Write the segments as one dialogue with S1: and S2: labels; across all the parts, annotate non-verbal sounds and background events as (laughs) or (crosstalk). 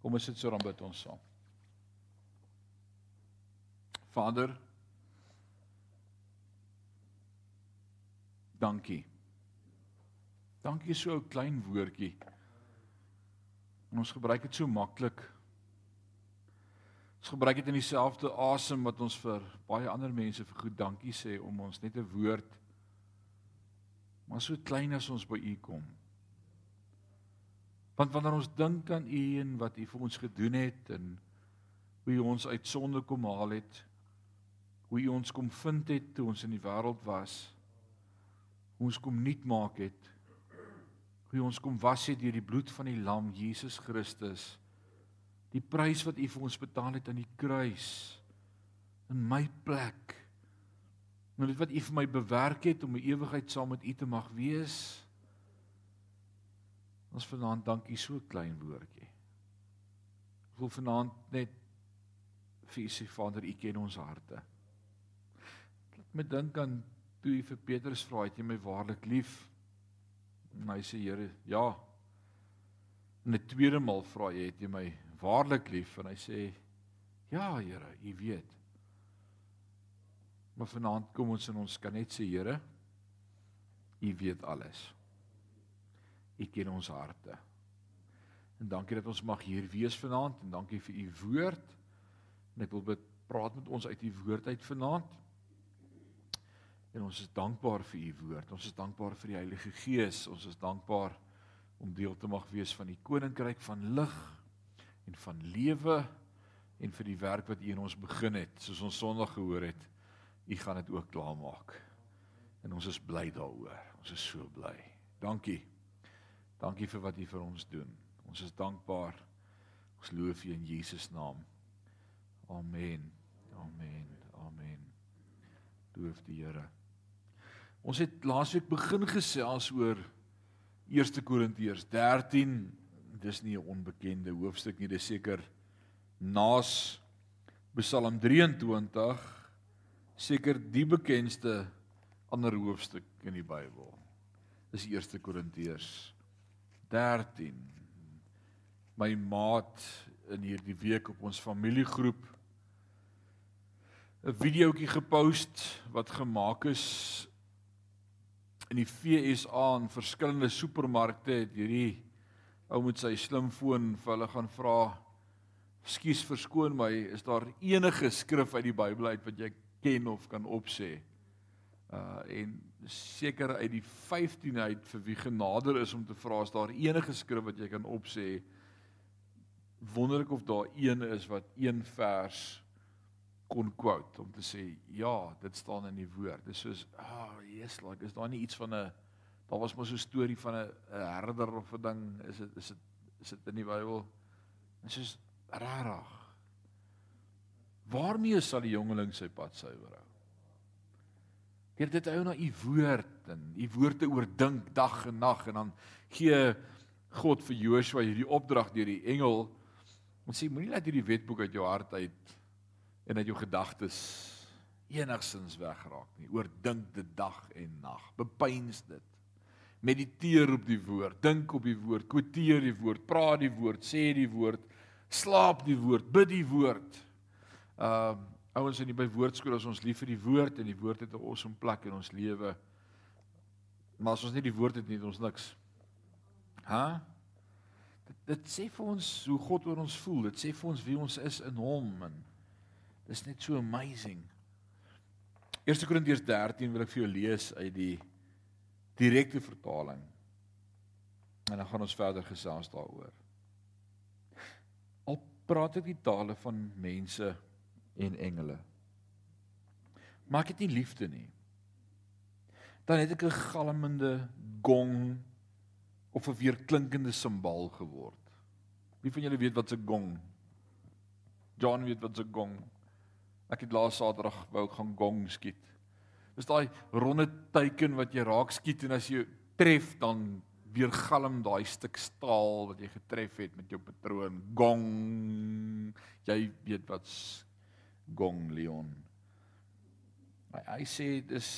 S1: Kom ons sit so dan bid ons saam. Vader, dankie. Dankie so 'n klein woordjie. En ons gebruik dit so maklik. Ons gebruik dit in dieselfde asem wat ons vir baie ander mense vir goed dankie sê om ons net 'n woord maar so klein as ons by u kom. Want wanneer ons dink aan u en wat u vir ons gedoen het en hoe u ons uit sonde kom haal het, hoe u ons kom vind het toe ons in die wêreld was, hoe ons kom nuut maak het, hoe ons kom was het deur die bloed van die lam Jesus Christus. Die prys wat U vir ons betaal het aan die kruis in my plek. Nou dit wat U vir my bewerk het om 'n ewigheid saam met U te mag wees. Ons vanaand dankie so klein woordjie. Ek wil vanaand net vir U sê Vader, U ken ons harte. Laat my dink aan toe U vir Petrus vra, "Het jy my waarlik lief?" En hy sê Here, ja. En 'n tweede maal vra hy, "Het jy my waarlik lief?" En hy sê, "Ja, Here, U weet." Maar vanaand kom ons en ons kan net sê, Here, U weet alles. U ken ons harte. En dankie dat ons mag hier wees vanaand en dankie vir u woord. En ek wil bid praat met ons uit u woord uit vanaand. En ons is dankbaar vir u woord. Ons is dankbaar vir die Heilige Gees. Ons is dankbaar om deel te mag wees van die koninkryk van lig en van lewe en vir die werk wat u in ons begin het. Soos ons Sondag gehoor het, u gaan dit ook klaarmaak. En ons is bly daaroor. Ons is so bly. Dankie. Dankie vir wat u vir ons doen. Ons is dankbaar. Ons loof u in Jesus naam. Amen. Amen. Amen. Loof die Here. Ons het laasweek begin gesels oor 1 Korintiërs 13. Dis nie 'n onbekende hoofstuk nie, dis seker naas Psalm 23 seker die bekendste ander hoofstuk in die Bybel. Dis 1 Korintiërs 13. My maat in hierdie week op ons familiegroep 'n videoetjie gepost wat gemaak is in die FSA in verskillende supermarkte het hierdie ou met sy slimfoon vir hulle gaan vra Skus verskoon my, is daar enige skrif uit die Bybel uit wat jy ken of kan opsê? Uh en seker uit die 15 uit vir wie genader is om te vra as daar enige skrif wat jy kan opsê. Wonderlik of daar een is wat een vers kon quote om te sê ja, dit staan in die woord. Dis soos ah, oh, yes, like is daar nie iets van 'n daar was mos so 'n storie van 'n herder of 'n ding, is dit is dit is dit in die Bybel? Dit is rarig. Waarmee sal die jongeling sy pad suiwer hou? Hier dit hou na u woord en u woorde oordink dag en nag en dan gee God vir Joshua hierdie opdrag deur die engel om sê moenie laat hierdie wetboek uit jou hart uit en dat jou gedagtes enigsins wegraak nie. Oordink dit dag en nag. Bepeins dit. Mediteer op die woord, dink op die woord, kwoteer die woord, praat die woord, sê die woord, slaap die woord, bid die woord. Um ouens in die by woordskool as ons lief vir die woord en die woord het 'n awesome plek in ons lewe. Maar as ons nie die woord het nie, het ons niks. Ha? Dit, dit sê vir ons hoe God oor ons voel. Dit sê vir ons wie ons is in hom en Dis net so amazing. 1 Korintiërs 13 wil ek vir jou lees uit die direkte vertaling. En dan gaan ons verder gesels daaroor. Al praat ek die tale van mense en engele. Maar ek het nie liefde nie. Dan het ek 'n galmende gong of 'n weerklinkende simbaal geword. Wie van julle weet wat 'n gong? John weet wat 'n gong. Ek het laas Saterdag wou gaan gong skiet. Dis daai ronde teiken wat jy raak skiet en as jy tref dan weer galm daai stuk staal wat jy getref het met jou patroon. Gong. Jy weet wat's gong Leon. Maar hy sê dis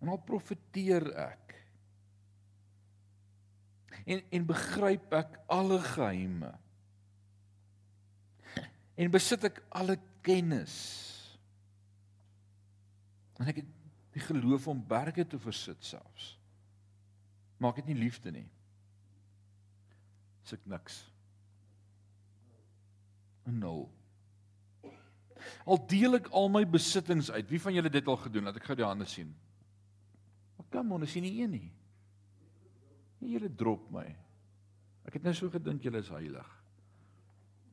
S1: En al profeteer ek. En en begryp ek alle geheime. En besit ek alle kennis. En ek het die geloof om berge te versit selfs. Maak dit nie liefde nie. Suk niks. Nul. Al deel ek al my besittings uit. Wie van julle dit al gedoen? Laat ek gou die hande sien. Maar kom ons, is nie een nie. Nie julle drop my. Ek het nou so gedink julle is heilig.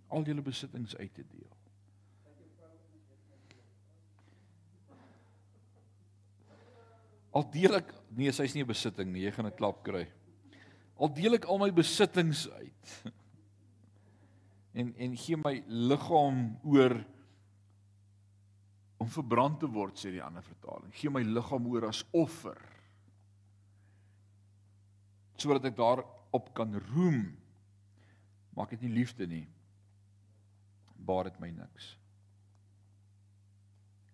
S1: Al julle besittings uit te deel. Al deel ek nee, sy's nie 'n besitting nie, jy gaan 'n klap kry. Al deel ek al my besittings uit. (laughs) En en gee my liggaam oor om verbrand te word sê die ander vertaling. Gee my liggaam oor as offer. Sodat ek daarop kan roem. Maak dit nie liefde nie. Baar dit my niks.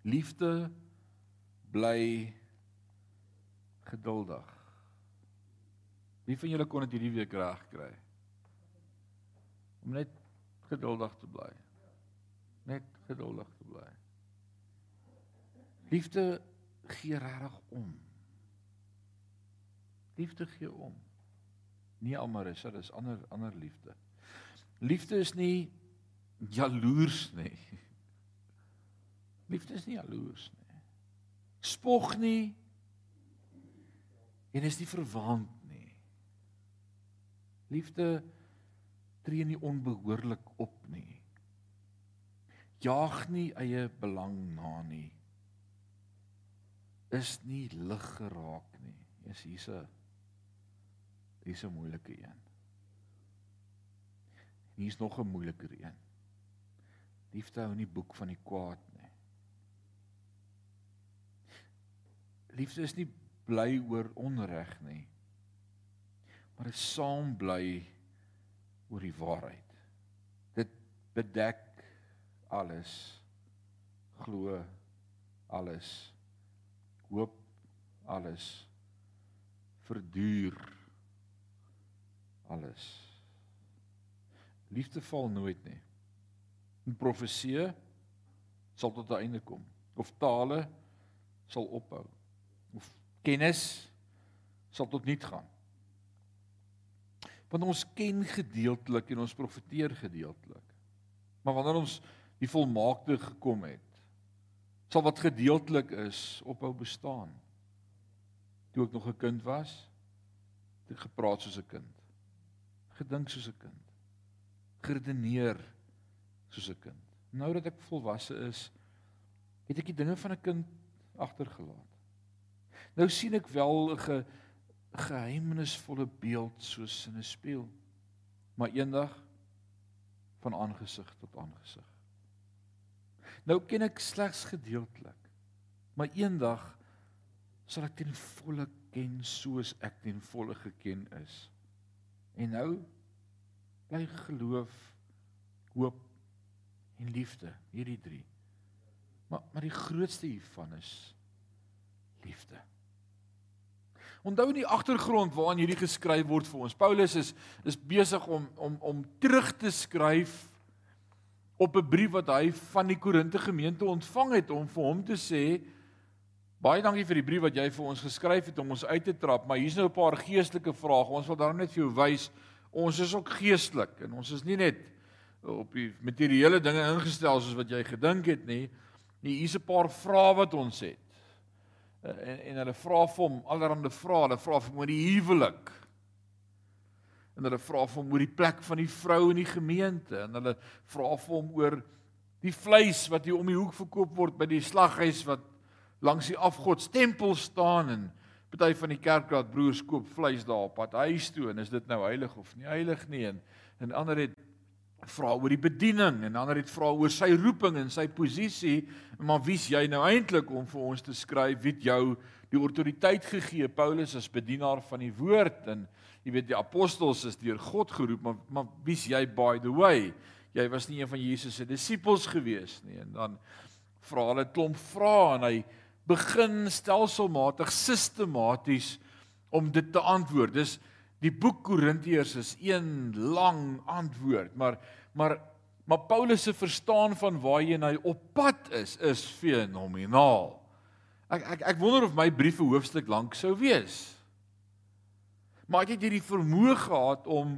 S1: Liefde bly geduldig. Wie van julle kon dit hierdie week reg kry? Om net geduldig te bly. Net geduldig te bly. Liefde gee regtig om. Liefde gee om. Nie Amarissa, dis ander ander liefde. Liefde is nie jaloers nie. (laughs) Liefde is nie jaloers nie. Spog nie en is nie verwaand nie. Liefde tree nie onbehoorlik op nie. Jaag nie eie belang na nie. Is nie lig geraak nie. Is hier's 'n hier's 'n moeilike een. Hier's nog 'n moeiliker een. Liefde hou nie boek van die kwaad nie. Liefde is nie bly oor onreg nie. Maar is saam bly oor die waarheid. Dit bedek alles. Glo alles. Hoop alles. Verduur alles. Liefde val nooit nie. 'n Profesie sal tot 'n einde kom of tale sal ophou of kennis sal tot niet gaan. Want ons ken gedeeltelik en ons profeteer gedeeltelik. Maar wanneer ons die volmaakte gekom het, sal wat gedeeltelik is ophou bestaan. Toe ek nog 'n kind was, het ek gepraat soos 'n kind. Gedink soos 'n kind. Geredeneer soos 'n kind. Nou dat ek volwasse is, het ek die dinge van 'n kind agtergelaat. Nou sien ek wel 'n ge, geheimenisvolle beeld soos in 'n spieël. Maar eendag van aangesig tot aangesig. Nou ken ek slegs gedeeltelik. Maar eendag sal ek ten volle ken soos ek ten volle geken is. En nou bly geloof, hoop en liefde, hierdie drie. Maar maar die grootste hiervan is liefde. Onthou in die agtergrond waarin hierdie geskryf word vir ons. Paulus is is besig om om om terug te skryf op 'n brief wat hy van die Korinte gemeente ontvang het om vir hom te sê baie dankie vir die brief wat jy vir ons geskryf het om ons uit te trap, maar hier's nou 'n paar geestelike vrae. Ons wil daarom net vir jou wys ons is ook geestelik en ons is nie net op die materiële dinge ingestel soos wat jy gedink het nie. Nee, hier's 'n paar vrae wat ons het. Eh, en en hulle vra vir hom allerlei vrae, hulle vra vir hom oor die huwelik. En hulle vra vir hom oor die plek van die vrou in die gemeente. En hulle vra vir hom oor die vleis wat hier om die hoek verkoop word by die slaghuis wat langs die afgodstempel staan. En party van die kerkraad broers koop vleis daar op pad huis toe. En is dit nou heilig of nie heilig nie? En en ander het vra oor die bediening en ander het vra oor sy roeping en sy posisie maar wie's jy nou eintlik om vir ons te skryf wie jou die autoriteit gegee? Paulus as bedienaar van die woord en jy weet die apostels is deur God geroep maar maar wie's jy by the way? Jy was nie een van Jesus se disippels gewees nie en dan vra hulle klomp vrae en hy begin stelselmatig sistematies om dit te antwoord. Dis Die boek Korintiërs is een lang antwoord, maar maar maar Paulus se verstaan van waarheen hy op pad is is fenomenaal. Ek ek ek wonder of my briewe hoofstuk lank sou wees. Maar het hierdie vermoë gehad om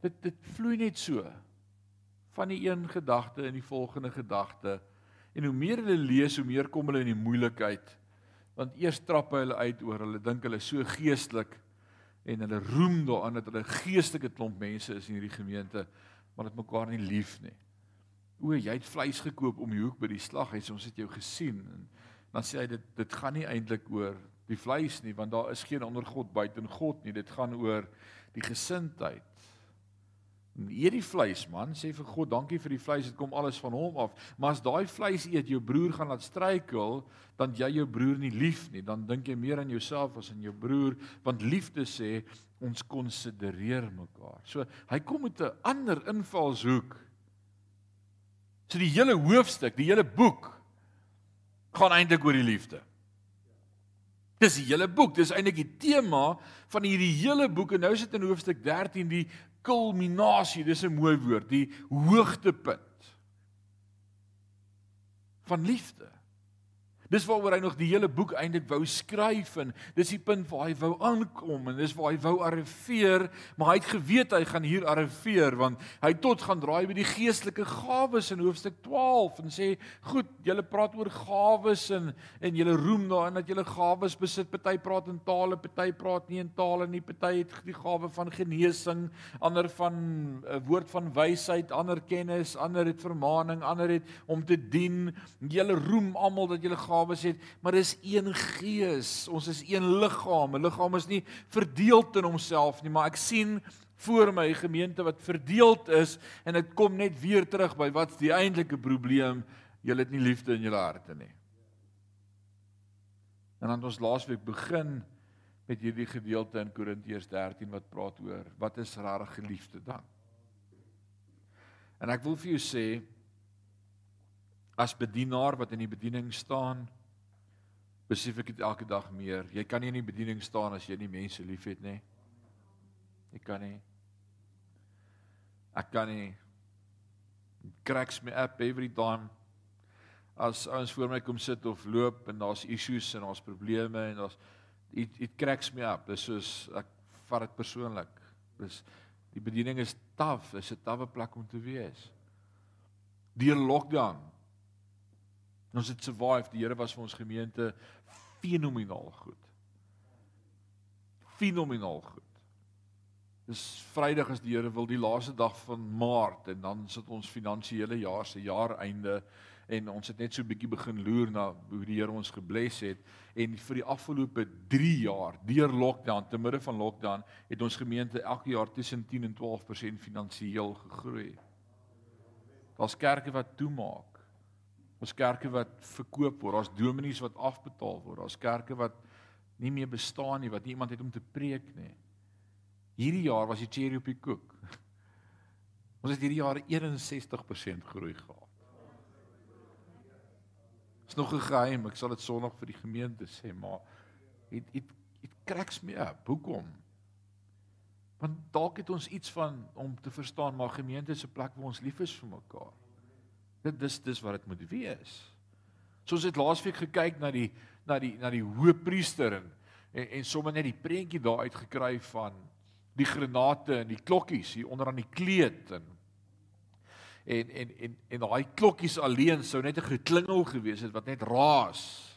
S1: dit dit vloei net so van die een gedagte in die volgende gedagte. En hoe meer hulle lees, hoe meer kom hulle in die moeilikheid. Want eers trap hulle uit oor hulle dink hulle is so geestelik en hulle roem daaraan dat hulle geestelike klomp mense is in hierdie gemeente, maar dit mekaar nie lief nie. O, jy het vleis gekoop om die hoek by die slaghuis, ons het jou gesien en dan sê hy dit dit gaan nie eintlik oor die vleis nie, want daar is geen ander god buite God nie. Dit gaan oor die gesindheid. Eet die vleis man, sê vir God, dankie vir die vleis, dit kom alles van hom af. Maar as daai vleis eet jou broer gaan laat struikel, dan jy jou broer nie lief nie, dan dink jy meer aan jouself as aan jou broer, want liefde sê ons konsidereer mekaar. So hy kom met 'n ander invalshoek. So die hele hoofstuk, die hele boek gaan eintlik oor die liefde. Dis die hele boek, dis eintlik die tema van hierdie hele boek en nou is dit in hoofstuk 13 die kulminasie, dis 'n mooi woord, die hoogtepunt van liefde. Dis waaroor hy nog die hele boek eintlik wou skryf en dis die punt waar hy wou aankom en dis waar hy wou arriveer, maar hy het geweet hy gaan hier arriveer want hy tot gaan draai by die geestelike gawes in hoofstuk 12 en sê, "Goed, julle praat oor gawes en en julle roem daarin dat julle gawes besit. Party praat in tale, party praat nie in tale nie. Party het die gawe van genesing, ander van 'n uh, woord van wysheid, ander kennis, ander het vermaaning, ander het om te dien. Julle roem almal dat julle gawes het, maar dis een gees. Ons is een liggaam. 'n Liggaam is nie verdeeld in homself nie, maar ek sien voor my gemeente wat verdeeld is en dit kom net weer terug by wat's die eintlike probleem? Julle het nie liefde in julle harte nie. En dan ons laasweek begin met hierdie gedeelte in Korintiërs 13 wat praat oor wat is regtig geliefde dan? En ek wil vir jou sê as bedienaar wat in die bediening staan besef ek dit elke dag meer. Jy kan nie in die bediening staan as jy nie mense liefhet nie. Jy kan nie. Ek kan nie cracks me up every time as ons voor my kom sit of loop en daar's issues en daar's probleme en daar's it it cracks me up. Dis soos ek vat dit persoonlik. Dis die bediening is taaf, is 'n tawwe plek om te wees. Deur lockdown Ons het survive. Die Here was vir ons gemeente fenomenaal goed. Fenomenaal goed. Dis Vrydag as die Here wil die laaste dag van Maart en dan sit ons finansiële jaar se jaareinde en ons het net so 'n bietjie begin loer na hoe die Here ons gebless het en vir die afgelope 3 jaar deur lockdown te midde van lockdown het ons gemeente elke jaar tussen 10 en 12% finansiëel gegroei. Daar's kerke wat toemaak. Ons kerke wat verkoop word, daar's dominees wat afbetaal word, daar's kerke wat nie meer bestaan nie, wat nie iemand het om te preek nie. Hierdie jaar was die cherry op die koek. (laughs) Ons het hierdie jaar 61% groei gehad. Is nog 'n geheim, ek sal dit Sondag vir die gemeente sê, maar it it it cracks me up. Hoekom? Want dalk het ons iets van om te verstaan maar gemeente is 'n plek waar ons lief is vir mekaar. Dit dis dis wat dit moet wees. So ons het laasweek gekyk na die na die na die hoëpriester en en, en sommer net die prentjie daar uit gekry van die granate en die klokkies hier onder aan die kleed en en en en en daai klokkies alleen sou net 'n geklingel gewees het wat net raas.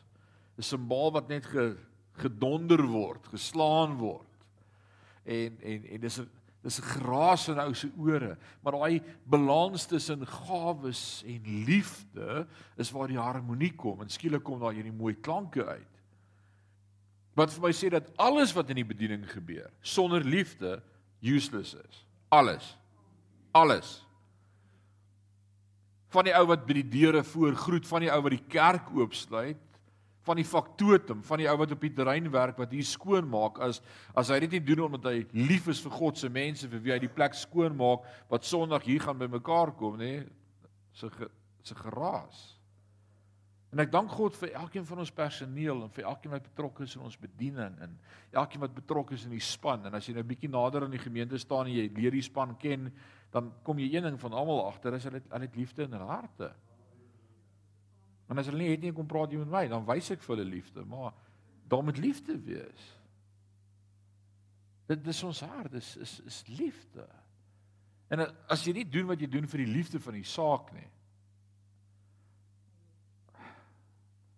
S1: 'n Simbool wat net ge, gedonder word, geslaan word. En en en dis 'n Dis geraas in ou se ore, maar daai balans tussen gawes en liefde is waar die harmonie kom en skielik kom daar hierdie mooi klanke uit. Wat vir my sê dat alles wat in die bediening gebeur sonder liefde useless is. Alles. Alles. Van die ou wat by die deure voor groet, van die ou wat die kerk oopsluit, van die faktotum van die ou wat op die terrein werk wat hier skoon maak as as hy dit nie doen omdat hy lief is vir God se mense vir wie hy die plek skoon maak wat Sondag hier gaan bymekaar kom nê se se geraas En ek dank God vir elkeen van ons personeel en vir elkeen wat betrokke is in ons bediening en elkeen wat betrokke is in die span. En as jy nou bietjie nader aan die gemeente staan en jy leer die span ken, dan kom jy een ding van almal agter, is hulle hulle het liefde in hulle harte. En as hulle nie het nie kom praat jy met my, dan wys ek vir hulle liefde, maar daar moet liefde wees. Dit dis ons hart, dis is is liefde. En as jy nie doen wat jy doen vir die liefde van die saak nie,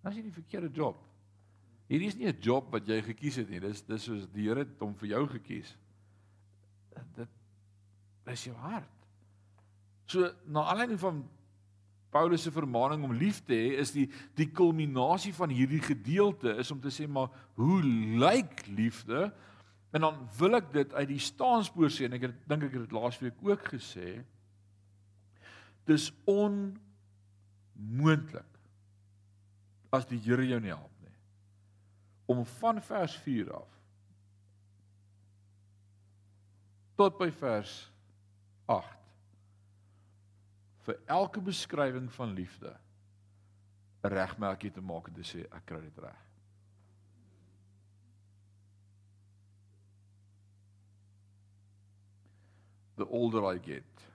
S1: Dan is dit die verkeerde job. Hierdie is nie 'n job wat jy gekies het nie. Dis dis soos die Here het hom vir jou gekies. Dit is jou hart. So na aanleiding van Paulus se vermaning om lief te hê, is die die kulminasie van hierdie gedeelte is om te sê maar hoe lyk liefde? En dan wil ek dit uit die staanspoor sê en ek dink ek het dit laasweek ook gesê. Dis onmoontlik as die Here jou nie help nie. Om van vers 4 af tot by vers 8 vir elke beskrywing van liefde 'n regmerkie te maak en te sê ek kry dit reg. The older I get,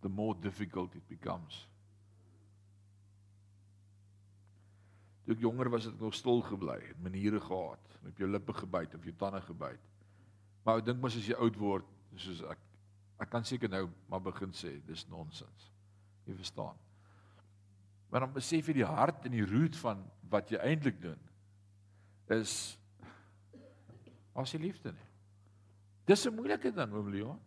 S1: the more difficult it becomes. Toe ek jonger was het ek nog stil gebly, het maniere gehad, op jou lippe gebyt of jou tande gebyt. Maar ek dink mos as jy oud word, soos ek ek kan seker nou maar begin sê, dis nonsens. Jy verstaan. Maar dan besef jy die hart en die root van wat jy eintlik doen is as jy liefde nie. Dis 'n moeilike ding, oom Leon.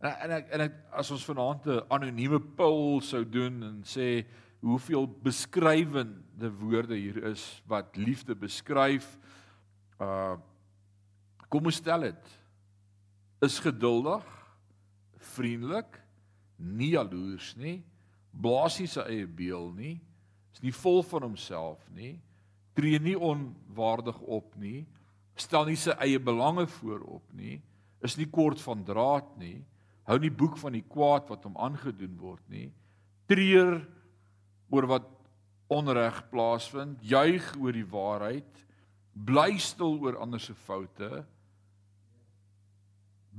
S1: En en ek, en ek, as ons vanaand 'n anonieme poll sou doen en sê hoeveel beskrywende woorde hier is wat liefde beskryf. Uh kom ons stel dit. Is geduldig, vriendelik, nie jaloers nie, blaas nie sy eie beel nie, is nie vol van homself nie, tree nie onwaardig op nie, stel nie sy eie belange voorop nie, is nie kort van draad nie, hou nie boek van die kwaad wat hom aangedoen word nie, treur oor wat onreg plaasvind, juig oor die waarheid, bly stil oor ander se foute,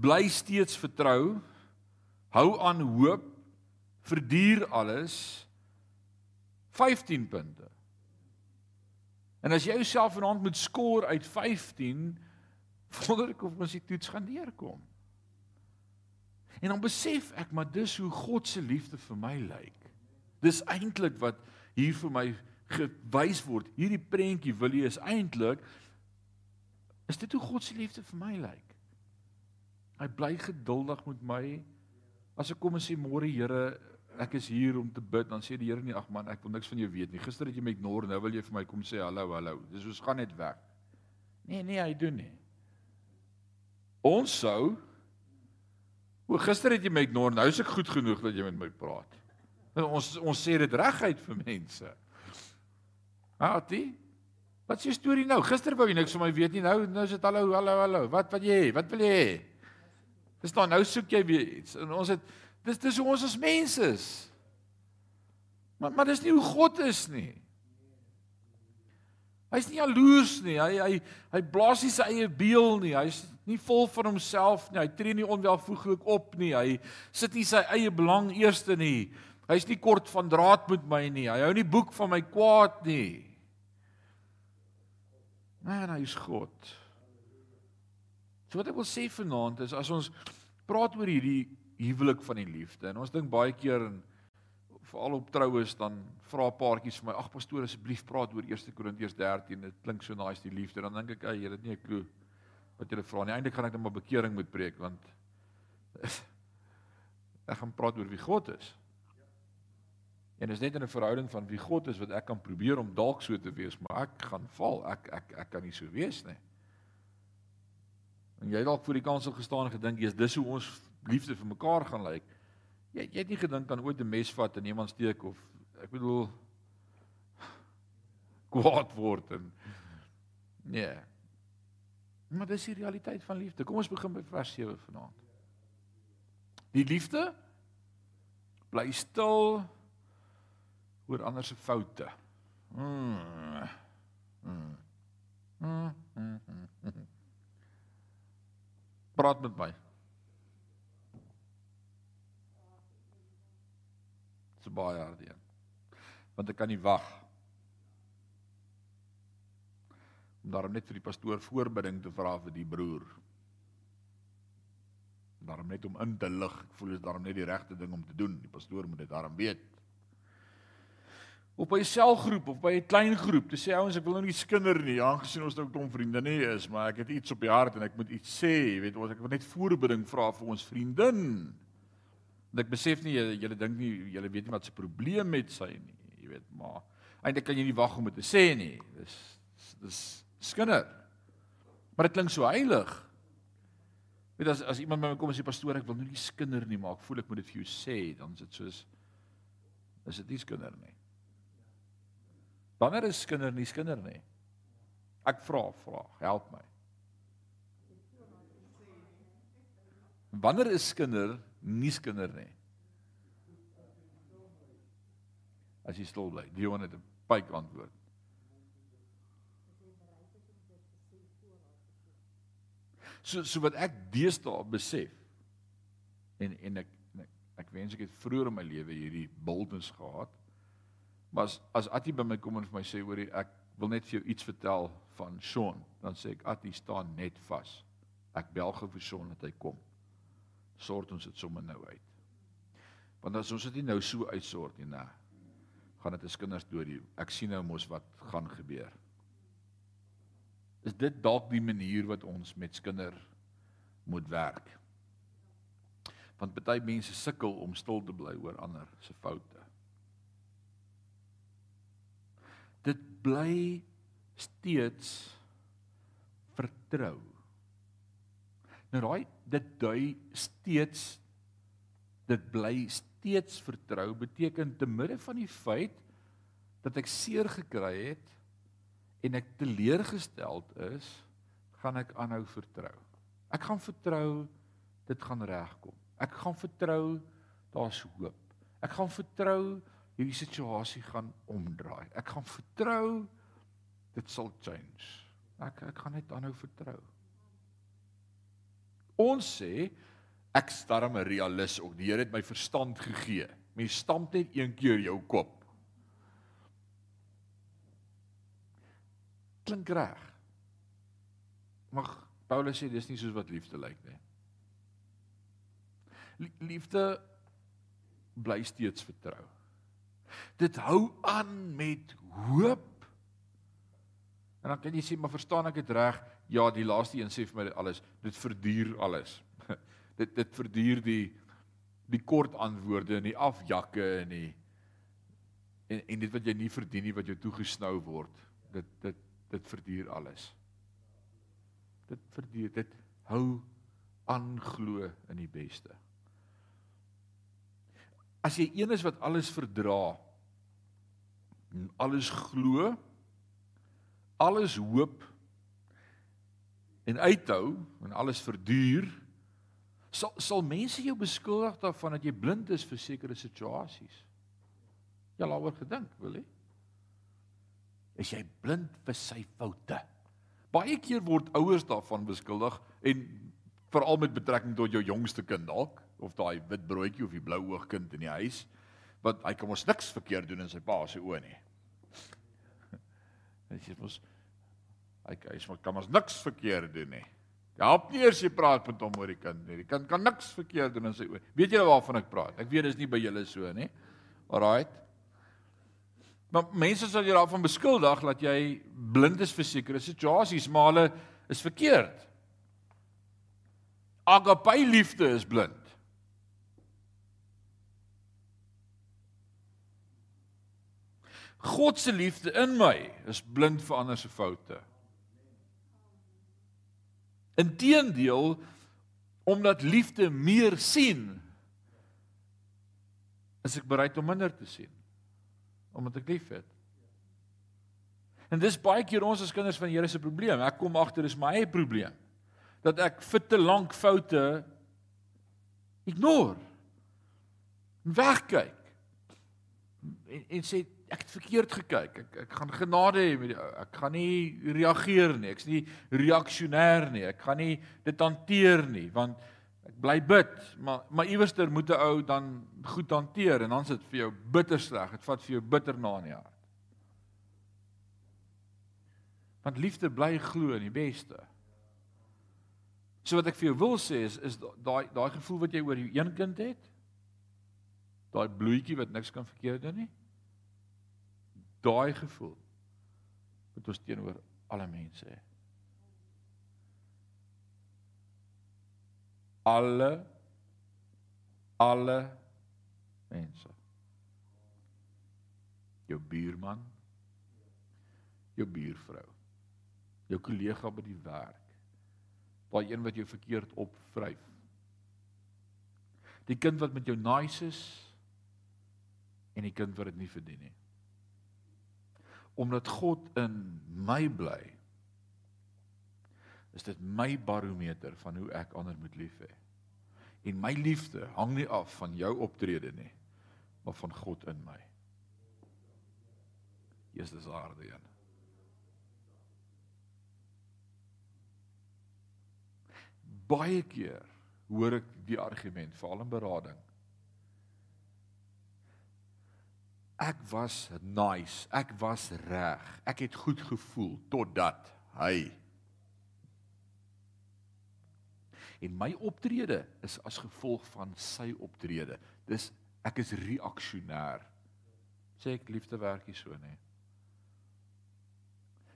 S1: bly steeds vertrou, hou aan hoop, verduur alles 15 punte. En as jy jouself vanaand moet skoor uit 15, (laughs) wonder ek of ons die toets gaan deurkom. En dan besef ek maar dis hoe God se liefde vir my lyk. Dis eintlik wat hier vir my gewys word. Hierdie prentjie wil jy is eintlik is dit hoe God se liefde vir my lyk. Hy bly geduldig met my. As ek kom en sê môre Here, ek is hier om te bid, dan sê die Here nie ag man, ek wil niks van jou weet nie. Gister het jy my ignore, nou wil jy vir my kom sê hallo, hallo. Dis ons gaan net weg. Nee, nee, hy doen nie. Ons sou O, gister het jy my ignore, nou is ek goed genoeg dat jy met my praat. Ons ons sê dit reguit vir mense. Hatie? Wat is jou storie nou? Gister wou jy niks van my weet nie. Nou nou is dit hallo, hallo, hallo. Wat wat jy? Wat wil jy hê? Dis dan nou soek jy weer iets. En ons het dis dis hoe ons as mense is. Maar maar dis nie hoe God is nie. Hy's nie jaloers nie. Hy hy hy blaas nie sy eie beel nie. Hy's nie vol van homself nie. Hy tree nie onwelvoeglik op nie. Hy sit nie sy eie belang eerste nie. Hy's nie kort van draad met my nie. Hy hou nie boek van my kwaad nie. Man, hy's God. So wat ek wil sê vanaand is as ons praat oor hierdie huwelik van die liefde en ons dink baie keer en veral op troues dan vra paartjies vir my ag pastoor asseblief praat oor 1 Korintiërs 13 dit klink so nice die liefde dan dink ek ag jy het nie 'n klou wat jy vra nie eintlik gaan ek net maar bekering moet preek want (laughs) ek gaan praat oor wie God is En is net in 'n verhouding van wie God is wat ek kan probeer om dalk so te wees, maar ek gaan val. Ek ek ek kan nie so wees nie. En jy dalk voor die kansel gestaan en gedink jy's dis hoe ons liefde vir mekaar gaan lyk. Jy jy het nie gedink aan ooit 'n mes vat en iemand steek of ek bedoel (sighs) kwaad word en nee. Maar dis die realiteit van liefde. Kom ons begin by vers 7 vanaand. Die liefde bly stil oor ander se foute. Mm. Mm. Mm. Mm. Praat met my. Dit's baie harde. Want ek kan nie wag om daarom net vir die pastoor voorbidding te vra vir die broer. Daarom net om in te lig. Ek voel dit is daarom net die regte ding om te doen. Die pastoor moet dit daarom weet. Op by 'n selgroep of by 'n klein groep, te sê ouens ek wil nou nie skinder nie, aangesien ons nou klomp vriende nie is, maar ek het iets op die hart en ek moet iets sê, jy weet, ons ek wil net voorbidding vra vir ons vriendin. En ek besef nie julle dink nie julle weet nie wat se probleem met sy nie, jy weet, maar eintlik kan jy nie wag om dit te sê nie. Dis dis skinder. Maar dit klink so heilig. Weet as as iemand by my kom en sê pastoor ek wil nou nie skinder nie, maar ek voel ek moet dit vir jou sê, dan is dit soos is dit nie skinder nie. Wanneer is skinder nie skinder nie? Ek vra vra, help my. Wanneer is skinder nie skinder nie? As jy stil bly, jongen het 'n pyk antwoord. So so wat ek deesdae besef en en ek ek, ek wens ek het vroeër in my lewe hierdie boldness gehad. Maar as as Attie by my kom en vir my sê hoorie ek wil net vir jou iets vertel van Sean, dan sê ek Attie staan net vas. Ek bel gou vir Sean dat hy kom. Sort ons dit sommer nou uit. Want as ons dit nie nou so uitsort nie, nou gaan dit 'n kinders dood. Ek sien nou mos wat gaan gebeur is dit dalk die manier wat ons met skinder moet werk. Want baie mense sukkel om stil te bly oor ander se foute. Dit bly steeds vertrou. Nou raai, dit dui steeds dit bly steeds vertrou beteken te midde van die feit dat ek seer gekry het en ek teleurgesteld is, gaan ek aanhou vertrou. Ek gaan vertrou dit gaan regkom. Ek gaan vertrou daar's hoop. Ek gaan vertrou hierdie situasie gaan omdraai. Ek gaan vertrou dit sal change. Ek ek gaan net aanhou vertrou. Ons sê ek starm 'n realis ook. Die Here het my verstand gegee. Mens stamp net een keer jou kop. klink reg. Mag Paulus sê dis nie soos wat liefde lyk nie. Liefde bly steeds vertrou. Dit hou aan met hoop. En dan kan jy sê maar verstaan ek dit reg? Ja, die laaste een sê vir my alles, dit verduur alles. (laughs) dit dit verduur die die kort antwoorde en die afjakke en die en en dit wat jy nie verdien nie wat jou toegesnou word. Dit dit dit verduur alles. Dit verduur, dit hou aan glo in die beste. As jy een is wat alles verdra, alles glo, alles hoop en uithou en alles verduur, sal sal mense jou beskuldig daarvan dat jy blind is vir sekere situasies. Jy al oor gedink, wil jy? is jy blind vir sy foute. Baie keer word ouers daarvan beskuldig en veral met betrekking tot jou jongste kind dalk of daai wit broodjie of die blou oog kind in die huis wat hy kan mos niks verkeerd doen in sy pa se oë nie. (laughs) Dit is mos hy hy sê kan mos niks verkeerd doen nie. Help nie eers jy praat met hom oor die kind nie. Die kind kan niks verkeerd doen in sy oë. Weet julle waarvan ek praat? Ek weet dis nie by julle so nie. Alraight. Maar mense sal jou daarvan beskuldig dat jy blind is vir sekere situasies, maar hulle is verkeerd. Agape liefde is blind. God se liefde in my is blind vir ander se foute. Inteendeel omdat liefde meer sien, is ek bereid om minder te sien omdat ek liefhet. En dis baie keer ons as kinders van die Here se probleem. Ek kom agter dis my eie probleem. Dat ek vir te lank foute ignore. Wegkyk. En, en sê ek het verkeerd gekyk. Ek ek gaan genade hê met die ou. Ek gaan nie reageer nie. Ek's nie reaksionêr nie. Ek gaan nie dit hanteer nie want ek bly bid, maar maar iewerster moet 'n ou dan goed hanteer en dan sit vir jou bitter sleg. Dit vat vir jou bitter na in die hart. Want liefde bly glo in die beste. So wat ek vir jou wil sê is is daai daai gevoel wat jy oor jou een kind het, daai bloetjie wat niks kan verkeerd doen nie. Daai gevoel moet ons teenoor alle mense hê. Alle alle mense. Jou buurman, jou buurvrou, jou kollega by die werk, daai een wat jou verkeerd opvryf. Die kind wat met jou nice is en die kind wat dit nie verdien nie. Omdat God in my bly, is dit my barometer van hoe ek ander moet lief hê. En my liefde hang nie af van jou optrede nie, maar van God in my. Jesus aarde een. Baie keer hoor ek die argument veral in berading. Ek was nice, ek was reg. Ek het goed gevoel totdat hy en my optrede is as gevolg van sy optrede. Dis ek is reaksionêr. Sê ek liefde werk nie so nie.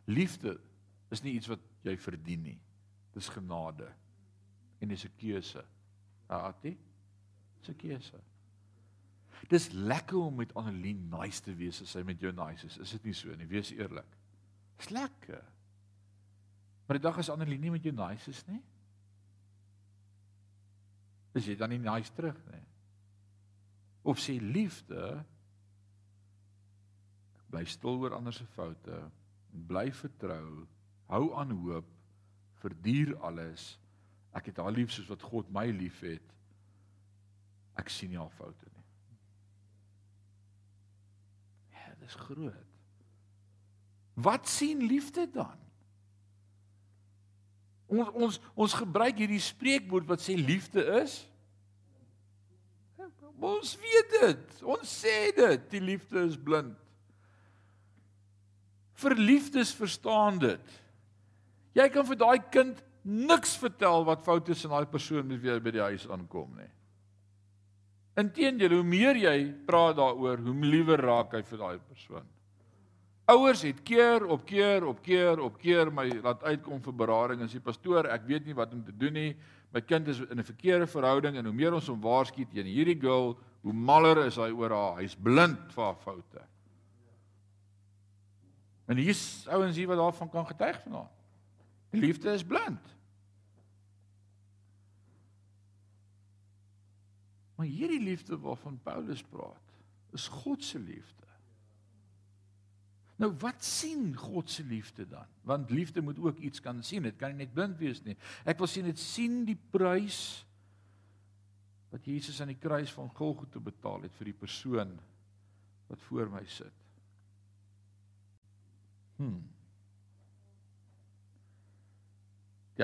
S1: Liefde is nie iets wat jy verdien nie. Dis genade en dis 'n keuse. Raatie? Dis 'n keuse. Dis lekker om met Annelien nice te wees as sy met jou nice is. Is dit nie so nie? Wees eerlik. Dis lekker. Maar die dag as Annelien nie met jou nice is nie, is jy dan nie nice terug nie. Of sê liefde bly stil oor ander se foute, bly vertrou, hou aan hoop, verduur alles Ek het haar lief soos wat God my liefhet. Ek sien nie haar foute nie. Dis groot. Wat sien liefde dan? Ons ons ons gebruik hierdie spreekwoord wat sê liefde is Ons weet dit. Ons sê dit, die liefde is blind. Verliefdes verstaan dit. Jy kan vir daai kind niks vertel wat fout is in daai persoon met wie jy by die huis aankom nie. Inteendeel, hoe meer jy praat daaroor, hoe liewer raak hy vir daai persoon. Ouers het keer op keer op keer op keer my laat uitkom vir berading en sê pastoor, ek weet nie wat om te doen nie. My kind is in 'n verkeerde verhouding en hoe meer ons hom waarsku teen hierdie girl, hoe maller is hy oor haar. Hy's blind vir haar foute. En hier's ouens hier wat daarvan kan getuig vanaand. Die liefde is blind. Maar hierdie liefde waarvan Paulus praat, is God se liefde. Nou wat sien God se liefde dan? Want liefde moet ook iets kan sien. Dit kan nie net blind wees nie. Ek wil sien dit sien die prys wat Jesus aan die kruis van Golgotha betaal het vir die persoon wat voor my sit. Hm.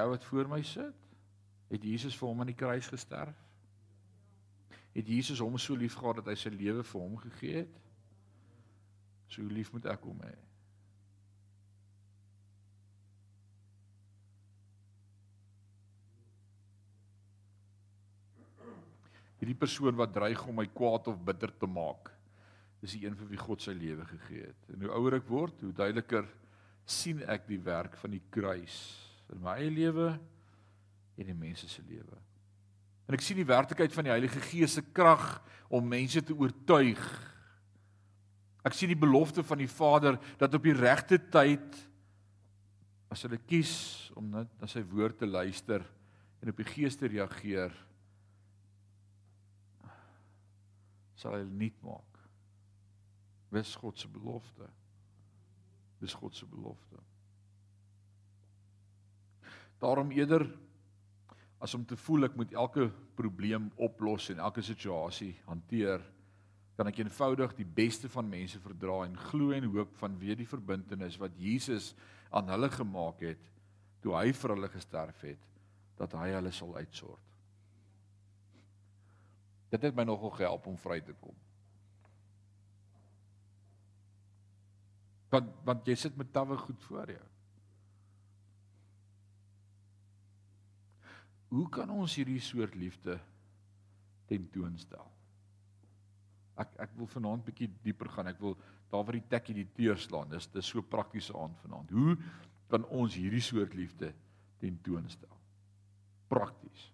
S1: Ou wat voor my sit, het Jesus vir hom aan die kruis gesterf het Jesus hom so lief gehad dat hy sy lewe vir hom gegee het. So lief moet ek hom hê. Hierdie persoon wat dreig om my kwaad of bitter te maak, is die een vir wie God sy lewe gegee het. En hoe ouer ek word, hoe duideliker sien ek die werk van die kruis in my eie lewe en in mense se lewe. En ek sien die werklikheid van die Heilige Gees se krag om mense te oortuig. Ek sien die belofte van die Vader dat op die regte tyd as hulle kies om net na sy woord te luister en op die Gees te reageer sal hy nuut maak. Dis God se belofte. Dis God se belofte. Daarom eerder as om te voel ek moet elke probleem oplos en elke situasie hanteer kan ek eenvoudig die beste van mense verdra en glo en hoop van weer die verbintenis wat Jesus aan hulle gemaak het toe hy vir hulle gesterf het dat hy hulle sal uitsort. Dit het my nogal gehelp om vry te kom. Want want jy sit met tawe goed voor jou. Hoe kan ons hierdie soort liefde tentoonstel? Ek ek wil vanaand bietjie dieper gaan. Ek wil daar waar die tekkie die deur slaan. Dis dis so praktiese aand vanaand. Hoe kan ons hierdie soort liefde tentoonstel? Prakties.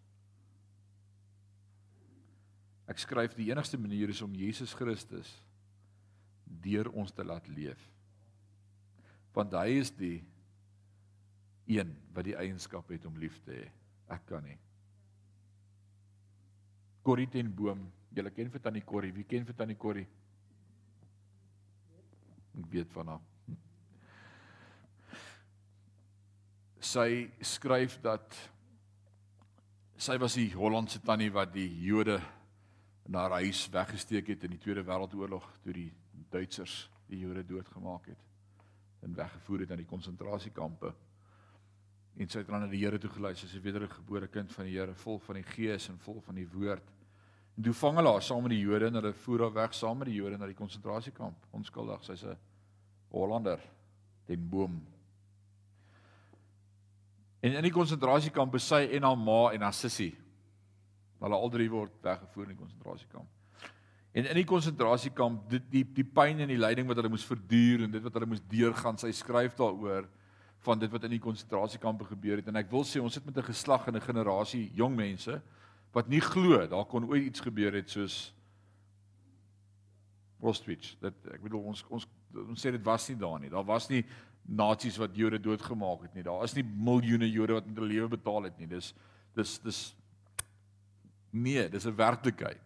S1: Ek skryf die enigste manier is om Jesus Christus deur ons te laat leef. Want hy is die een wat die eienskap het om lief te hê. Ek kan nie. Corrie ten Boom Julle ken vir Tannie Corrie. Wie ken vir Tannie Corrie? Ek weet van haar. Sy skryf dat sy was die Hollandse tannie wat die Jode na haar huis weggesteek het in die Tweede Wêreldoorlog toe die Duitsers die Jode doodgemaak het en weggevoer het na die konsentrasiekampe. En sy het dan na die Here toe geluister, sy wedergebore kind van die Here, vol van die Gees en vol van die woord. En toe vang hulle haar saam met die Jode en hulle voer haar weg saam met die Jode na die konsentrasiekamp. Onskuldig, sy's 'n Hollander ten boom. En in die konsentrasiekamp is sy en haar ma en haar sussie. Hulle al drie word weggevoer in die konsentrasiekamp. En in die konsentrasiekamp die die die pyn en die lyding wat hulle moes verduur en dit wat hulle moes deurgaan, sy skryf daaroor van dit wat in die konsentrasiekampe gebeur het en ek wil sê ons sit met 'n geslag en 'n generasie jong mense wat nie glo daar kon ooit iets gebeur het soos Auschwitz. Dit ek bedoel ons ons ons sê dit was nie daar nie. Daar was nie nasies wat Jode doodgemaak het nie. Daar is nie miljoene Jode wat met hulle lewe betaal het nie. Dis dis dis nee, dis 'n werklikheid.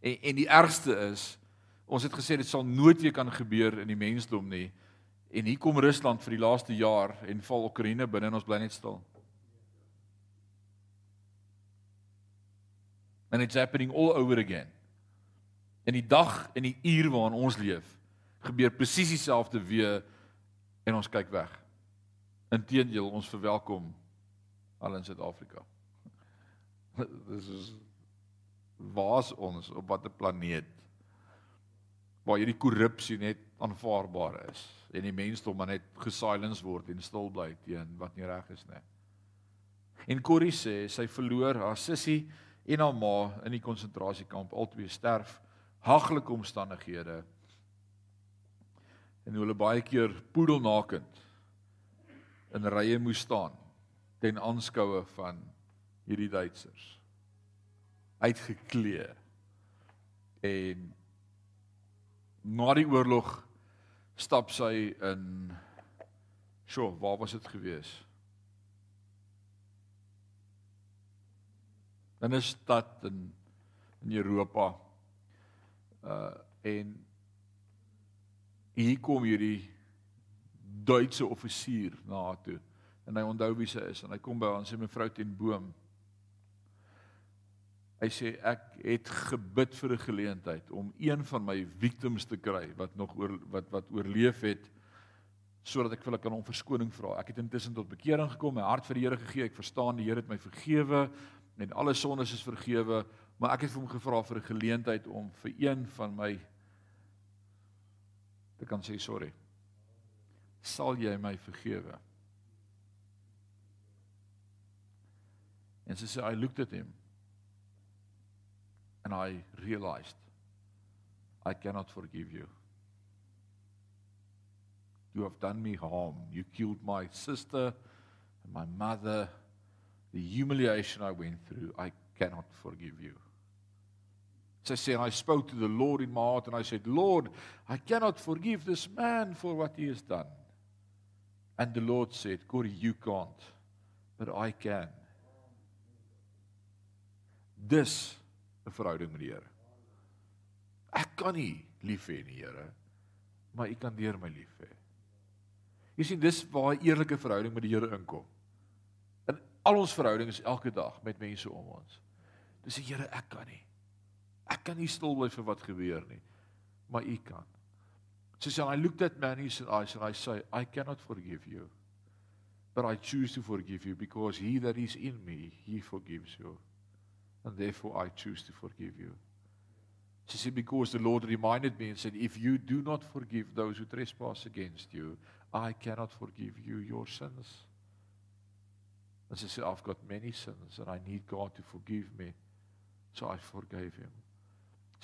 S1: En en die ergste is ons het gesê dit sal nooit weer kan gebeur in die mensdom nie. En hier kom Rusland vir die laaste jaar en val Oekraïne binne en ons bly net stil. and it's happening all over again. In die dag en die uur waarin ons leef, gebeur presies dieselfde weer en ons kyk weg. Inteendeel, ons verwelkom al in Suid-Afrika. (laughs) Dis is waar's ons op watter planeet waar hierdie korrupsie net aanvaarbaar is en die mensdom maar net gesilence word en stil bly teen wat nie reg is nie. En Corrie sê sy verloor haar sussie en haar ma in die konsentrasiekamp albei sterf haglike omstandighede en hulle baie keer poedelnakend in rye moes staan ten aanskoue van hierdie Duitsers uitgeklee en na die oorlog stap sy in sjoe waar was dit geweest in 'n stad in in Europa. Uh en hier kom hierdie Duitse offisier na haar toe en hy onthou wie sy is en hy kom by haar en sê mevrou ten boom. Hy sê ek het gebid vir 'n geleentheid om een van my victims te kry wat nog oor wat wat oorleef het sodat ek vir hulle kan om verskoning vra. Ek het intussen tot bekering gekom, my hart vir die Here gegee. Ek verstaan die Here het my vergewe en alle sondes is vergewe, maar ek het vir hom gevra vir 'n geleentheid om vir een van my te kan sê sorry. Sal jy my vergewe? En sy sê I looked at him and I realized I cannot forgive you. You have done me harm. You killed my sister and my mother the humiliation I went through, I cannot forgive you. Sy sê I spoke to the Lord in my heart and I said, Lord, I cannot forgive this man for what he has done. And the Lord said, Corey, you can't, but I can. Dis 'n verhouding met die Here. Ek kan nie lief hê nie, Here, maar U kan deur my lief hê. Jy sien dis waar 'n eerlike verhouding met die Here inkom al ons verhoudings elke dag met mense om ons. Dis die Here ek kan nie. Ek kan nie stil bly vir wat gebeur nie, maar U kan. So sê I looked at man in his eyes and I say I cannot forgive you. But I choose to forgive you because he that is in me, he forgives you. And therefore I choose to forgive you. She said, Because the Lord reminded me and said, If you do not forgive those who trespass against you, I cannot forgive you your sins. And she said, I've got many sins and I need God to forgive me. So I forgave him.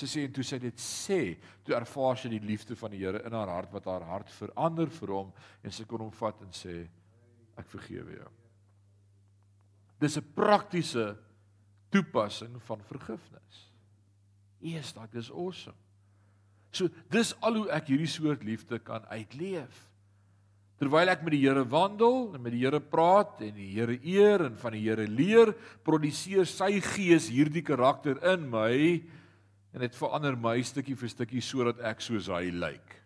S1: Sy sê en toe sy dit sê, toe ervaar sy die liefde van die Here in haar hart wat haar hart verander vir hom en sy kon hom vat en sê ek vergewe jou. Dis 'n praktiese toepassing van vergifnis. Eers daai dis awesome. So dis al hoe ek hierdie soort liefde kan uitleef. Terwyl ek met die Here wandel en met die Here praat en die Here eer en van die Here leer, produseer sy Gees hierdie karakter in my en dit verander my stukkie vir stukkie sodat ek soos hy lyk.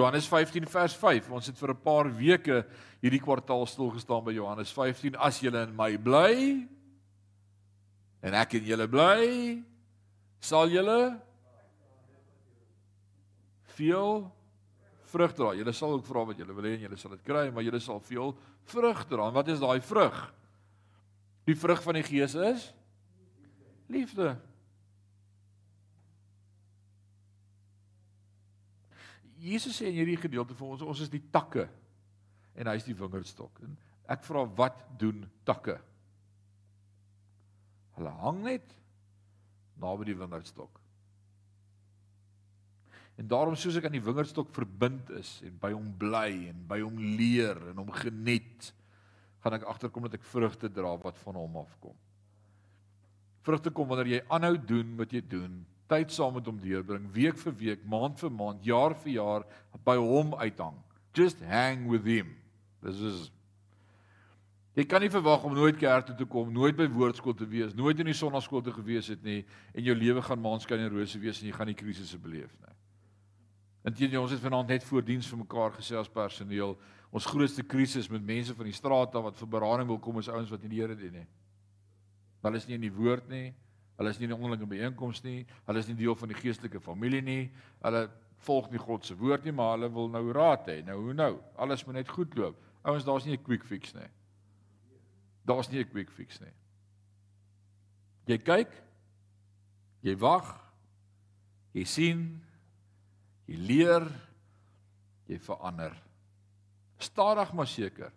S1: Johannes 15 vers 5. Ons het vir 'n paar weke hierdie kwartaal stil gestaan by Johannes 15. As julle in my bly en ek in julle bly, sal julle veel vrug dra. Julle sal ook vra wat julle wil hê en julle sal dit kry, maar julle sal veel vrug dra. En wat is daai vrug? Die vrug van die Gees is liefde. Jesus sê in hierdie gedeelte vir ons ons is die takke en hy is die wingerdstok. En ek vra wat doen takke? Hulle hang net naby die wingerdstok. En daarom soos ek aan die wingerdstok verbind is en by hom bly en by hom leer en hom geniet, gaan ek agterkom dat ek vrugte dra wat van hom afkom. Vrugte kom wanneer jy aanhou doen wat jy doen tyd saam met hom deurbring, week vir week, maand vir maand, jaar vir jaar by hom uithang. Just hang with him. Dis is Jy kan nie verwag om nooit kerk toe te kom, nooit by woordskool te wees, nooit in die sonnaskool te gewees het nie en jou lewe gaan maanskyn en rose wees en jy gaan nie krisisse beleef nie. Inteendeel ons het vanaand net voor diens vir mekaar gesê as personeel, ons grootste krisis met mense van die straat af wat vir berading wil kom is ouens wat nie die Here dien nie. Hulle is nie in die woord nie, Hulle is nie in 'n onderlinge byeenkoms nie. Hulle is nie deel van die geestelike familie nie. Hulle volg nie God se woord nie, maar hulle wil nou raad hê. Nou hoe nou? Alles moet net goed loop. Ouens, daar's nie 'n quick fix nie. Daar's nie 'n quick fix nie. Jy kyk, jy wag, jy sien, jy leer, jy verander. Stadig maar seker.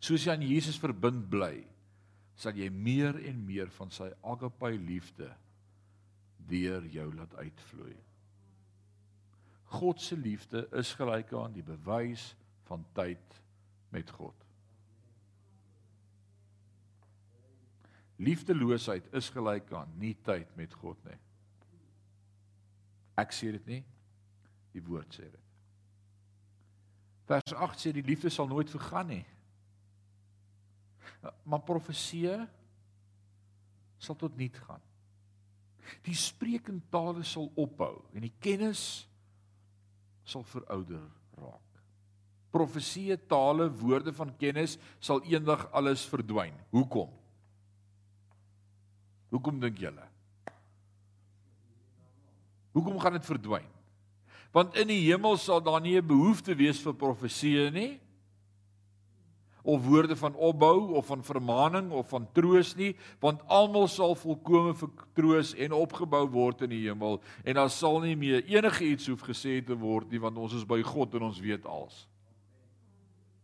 S1: Soos jy aan Jesus verbind bly, sal jy meer en meer van sy agape liefde deur jou laat uitvloei. God se liefde is gelyk aan die bewys van tyd met God. Liefdeloosheid is gelyk aan nie tyd met God nie. Ek sê dit nie. Die woord sê dit. Vers 8 sê die liefde sal nooit vergaan nie. Maar profesie sal tot niet gaan. Die sprekende tale sal ophou en die kennis sal verouder raak. Profesie, tale, woorde van kennis sal eendag alles verdwyn. Hoekom? Hoekom dink julle? Hoekom gaan dit verdwyn? Want in die hemel sal daar nie 'n behoefte wees vir profesie nie of woorde van opbou of van vermaaning of van troos nie, want almal sal volkome vertroos en opgebou word in die hemel en daar sal nie meer enige iets hoef gesê te word nie want ons is by God en ons weet alles.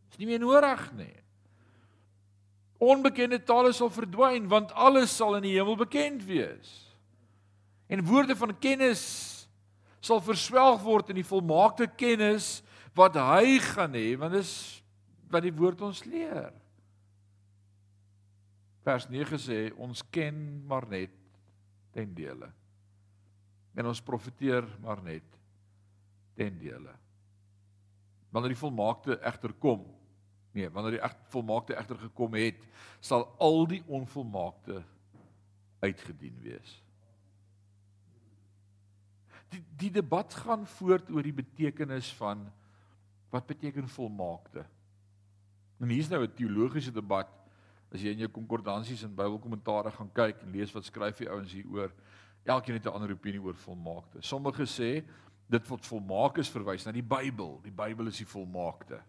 S1: Dis nie meer nodig nie. Onbekende tale sal verdwyn want alles sal in die hemel bekend wees. En woorde van kennis sal verswelg word in die volmaakte kennis wat hy gaan hê want dis wat die woord ons leer. Vers 9 sê ons ken maar net ten dele. En ons profeteer maar net ten dele. Wanneer die volmaakte egter kom, nee, wanneer die echt volmaakte egter gekom het, sal al die onvolmaakte uitgedien wees. Die die debat gaan voort oor die betekenis van wat beteken volmaakte? En hier's nou 'n teologiese debat As jy in jou konkordansies en Bybelkommentare gaan kyk en lees wat skryf die ouens hieroor, elkeen het 'n ander opinie oor volmaakte. Sommige sê dit wat volmaak is verwys na die Bybel. Die Bybel is die volmaakte.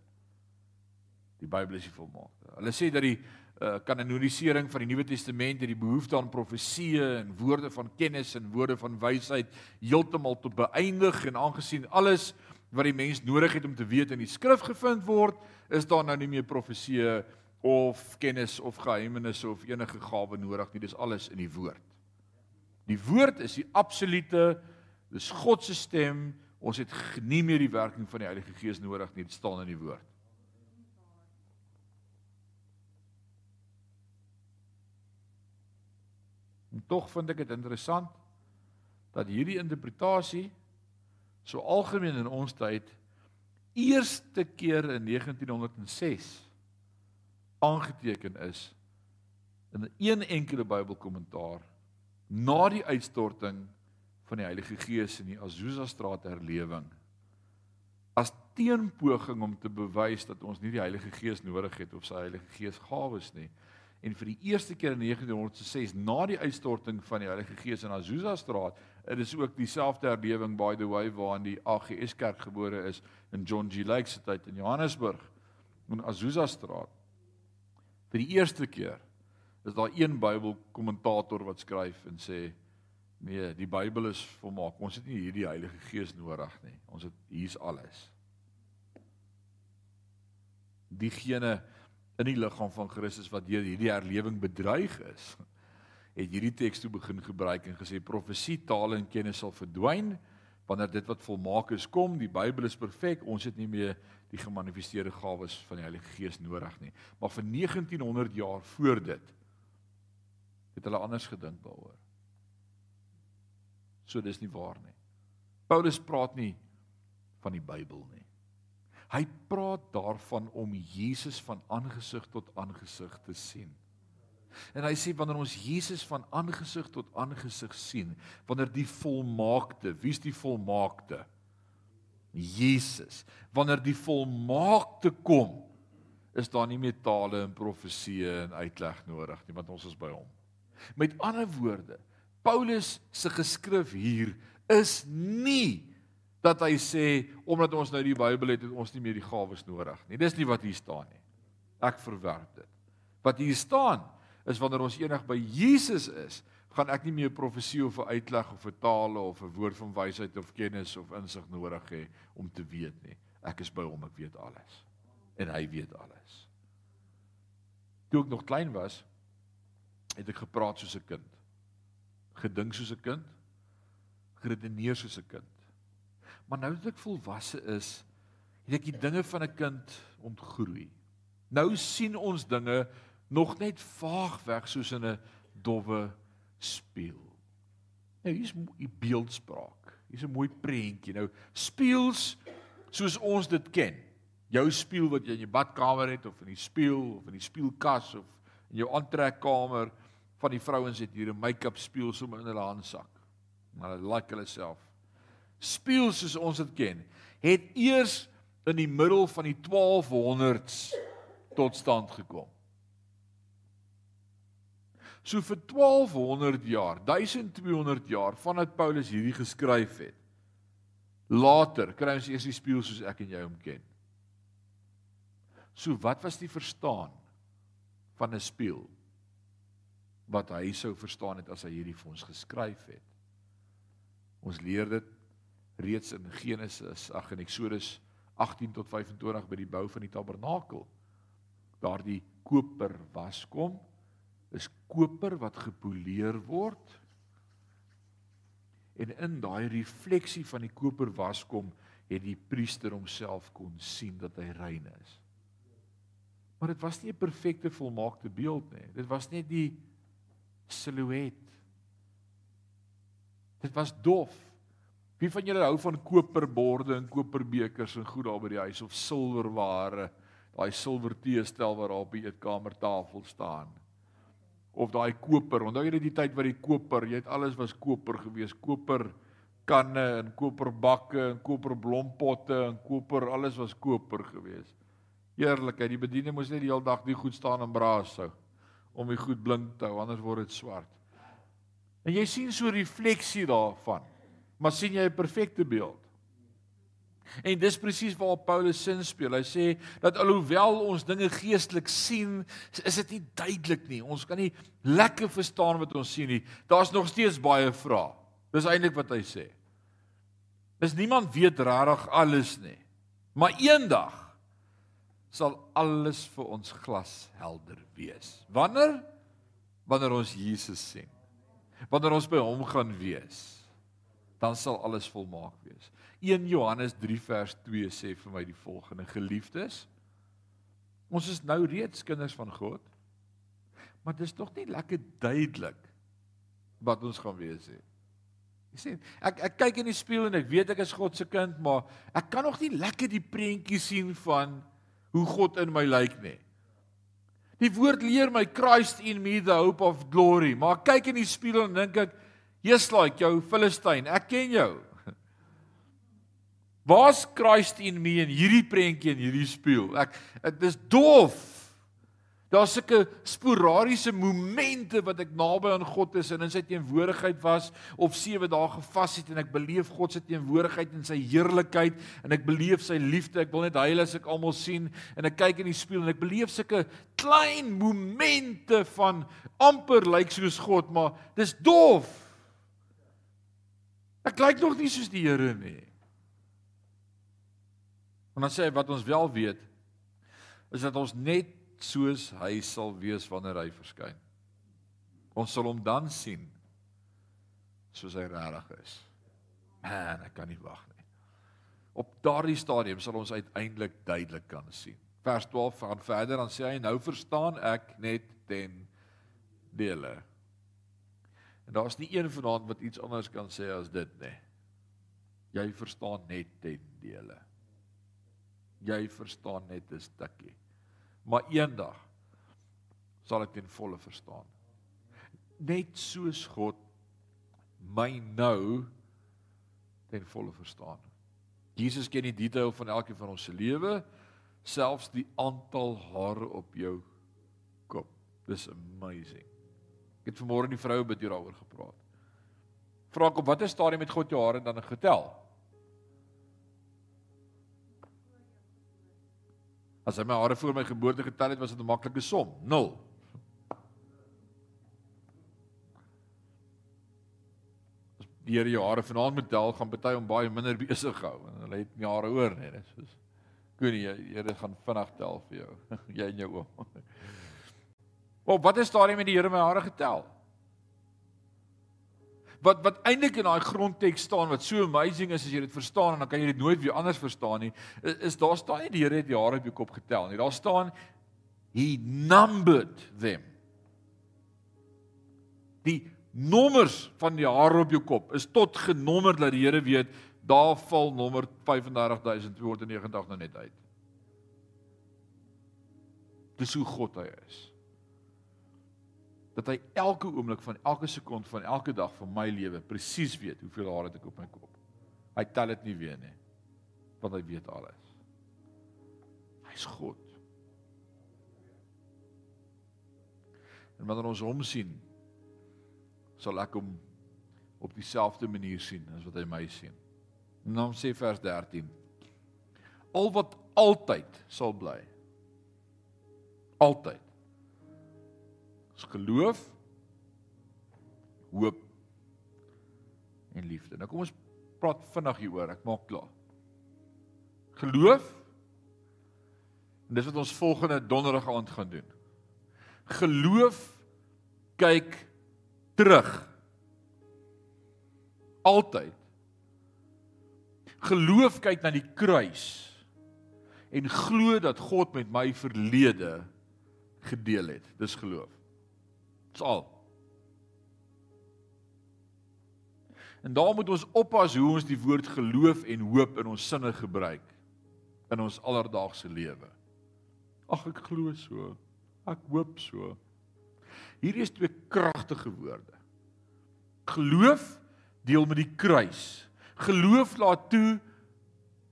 S1: Die Bybel is die volmaakte. Hulle sê dat die uh, kanonisering van die Nuwe Testament en die behoefte aan profeseë en woorde van kennis en woorde van wysheid heeltemal tot beëindig en aangesien alles wat die mens nodig het om te weet in die skrif gevind word, is daar nou nie meer profeseë of kennis of geheimenisse of enige gawe nodig nie. Dis alles in die woord. Die woord is die absolute dis God se stem. Ons het nie meer die werking van die Heilige Gees nodig nie. Dit staan in die woord. En tog vind ek dit interessant dat hierdie interpretasie so algemeen in ons tyd eerste keer in 1906 aangeteken is in een enkele Bybelkommentaar na die uitstorting van die Heilige Gees in die Azusa straat herlewing as teenpoging om te bewys dat ons nie die Heilige Gees nodig het of sy Heilige Gees gawes nie. En vir die eerste keer in 1906 na die uitstorting van die Heilige Gees in Azusa straat dit is ook dieselfde herlewing by the way waarin die AGS kerk gebore is in John G Lake se tyd in Johannesburg in Azusa straat vir die eerste keer is daar een Bybel kommentator wat skryf en sê nee, die Bybel is volmaak. Ons het nie hierdie Heilige Gees nodig nie. Ons het hier's alles. Diegene in die liggaam van Christus wat deur hierdie herlewing bedreig is, het hierdie teks toe begin gebruik en gesê profesie, taal en kennis sal verdwyn wanneer dit wat volmaak is kom. Die Bybel is perfek. Ons het nie meer die gemanifesteerde gawes van die Heilige Gees nodig nie. Maar vir 1900 jaar voor dit het hulle anders gedink daaroor. So dis nie waar nie. Paulus praat nie van die Bybel nie. Hy praat daarvan om Jesus van aangesig tot aangesig te sien. En hy sê wanneer ons Jesus van aangesig tot aangesig sien, wanneer die volmaakte, wie's die volmaakte? Jesus. Wanneer die volmaakte kom, is daar nie meer tale en profeseë en uitleg nodig nie, want ons is by hom. Met ander woorde, Paulus se geskrif hier is nie dat hy sê omdat ons nou die Bybel het, het ons nie meer die gawes nodig nie. Dis nie wat hier staan nie. Ek verwerp dit. Wat hier staan is wanneer ons enig by Jesus is, gaan ek nie meer profesie of 'n uitleg of 'n tale of 'n woord van wysheid of kennis of insig nodig hê om te weet nie. Ek is by hom, ek weet alles. En hy weet alles. Toe ek nog klein was, het ek gepraat soos 'n kind. Gedink soos 'n kind. Geredeneer soos 'n kind. Maar nou dat ek volwasse is, het ek die dinge van 'n kind ontgroei. Nou sien ons dinge nog net vaag weg soos in 'n dowwe speel. Nou hier's 'n beeldspraak. Hier's 'n mooi prentjie. Nou speels soos ons dit ken. Jou spieël wat jy in jou badkamer het of in die spieël of in die spieelkas of in jou aantrekkamer van die vrouens het hier 'n make-up spieël sommer in hulle handsak. Maar hulle like hulle self. Spieël soos ons dit ken, het eers in die middel van die 1200s tot stand gekom. So vir 1200 jaar, 1200 jaar vandat Paulus hierdie geskryf het. Later kry ons eers die spieël soos ek en jy hom ken. So wat was die verstaan van 'n spieël? wat hy sou verstaan het as hy hierdie vir ons geskryf het. Ons leer dit reeds in Genesis, ag in Eksodus 18 tot 25 by die bou van die tabernakel. Daardie koper waskom is koper wat gepoleer word. En in daai refleksie van die koper waskom het die priester homself kon sien dat hy rein is. Maar dit was nie 'n perfekte volmaakte beeld nie. Dit was net die silhouet. Dit was dof. Wie van julle hou van koperborde en koperbekers en goed daar by die huis of silwerware? Daai silwer teestel wat daar op die eetkamertafel staan. Of daai koper. Onthou jy die tyd wat die koper, jy het alles was koper gewees, koper kanne en koperbakke en koperblompotte en koper, alles was koper gewees. Eerlikheid, die bediening moes net die hele dag nie goed staan en braas sou om die goed blink te hou, anders word dit swart. En jy sien so 'n refleksie daarvan. Maar sien jy 'n perfekte beeld? En dis presies waar Paulus sin speel. Hy sê dat alhoewel ons dinge geestelik sien, is dit nie duidelik nie. Ons kan nie lekker verstaan wat ons sien nie. Daar's nog steeds baie vrae. Dis eintlik wat hy sê. Dis niemand weet regtig alles nie. Maar eendag sal alles vir ons glashelder wees. Wanneer? Wanneer ons Jesus sien. Wanneer ons by hom gaan wees, dan sal alles volmaak wees. 1 Johannes 3 vers 2 sê vir my die volgende: Geliefdes, ons is nou reeds kinders van God. Maar dit is nog nie lekker duidelik wat ons gaan wees nie. Jy sien, ek ek kyk in die spieël en ek weet ek is God se kind, maar ek kan nog nie lekker die prentjie sien van hoe God in my lyk nie. Die woord leer my Christ in me the hope of glory, maar ek kyk in die spieël en dink ek, "Jesus like jou Filistyn, ek ken jou." Waar's Christ in me in hierdie prentjie en hierdie spieël? Ek dit is dof. Daar's sulke sporadiese momente wat ek naby aan God is en in sy teenwoordigheid was of 7 dae gevas het en ek beleef God se teenwoordigheid en sy heerlikheid en ek beleef sy liefde. Ek wil net huil as ek almal sien en ek kyk in die spieël en ek beleef sulke klein momente van amper lyk soos God, maar dis dof. Ek lyk nog nie soos die Here nie. En dan sê hy wat ons wel weet is dat ons net soos hy sal wees wanneer hy verskyn. Ons sal hom dan sien soos hy regtig is. Man, ek kan nie wag nie. Op daardie stadium sal ons uiteindelik duidelik kan sien. Vers 12 gaan verder dan sê hy nou verstaan ek net ten dele. En daar's nie een vanaand wat iets anders kan sê as dit nie. Jy verstaan net ten dele. Jy verstaan net 'n stukkie maar eendag sal ek ten volle verstaan. Net soos God my nou ten volle verstaan. Jesus ken die detail van elkeen van ons se lewe, selfs die aantal hare op jou kop. Dis amazing. Ek het vanmôre die vroue bid hieroor gepraat. Vra ek op watter stadium het God jou hare dan getel? As hy my hare voor my geboorte getel het, was dit 'n maklike som, 0. As die Here jou hare vanaand moet tel, gaan party om baie minder (laughs) besig hou hulle het nie hare oor nie, dis soos weet nie, Here gaan vinnig tel vir jou, (laughs) jy en jou oom. (laughs) Op watter stadium het die Here my hare getel? Wat wat eintlik in daai grondteks staan wat so amazing is as jy dit verstaan en dan kan jy dit nooit weer anders verstaan nie is, is daar staan nie die Here het die hare op jou kop getel nie. Daar staan he numbered them. Die nommers van die hare op jou kop is tot genommer dat die Here weet daar val nommer 35290 nou net uit. Dis hoe God hy is dat hy elke oomblik van elke sekond van elke dag van my lewe presies weet hoeveel hare ek op my kop. Hy tel dit nie weer nie. Want hy weet alles. Hy's God. En wanneer ons hom sien, sal ek hom op dieselfde manier sien as wat hy my sien. En dan sê vers 13: Al wat altyd sal bly. Altyd Ons geloof, hoop en liefde. Nou kom ons praat vinnig hieroor. Ek maak klaar. Geloof en dis wat ons volgende donderdag aand gaan doen. Geloof kyk terug. Altyd. Geloof kyk na die kruis en glo dat God met my verlede gedeel het. Dis geloof. Dis al. En daar moet ons oppas hoe ons die woord geloof en hoop in ons sinne gebruik in ons alledaagse lewe. Ag ek glo so. Ek hoop so. Hier is twee kragtige woorde. Geloof deel met die kruis. Geloof laat toe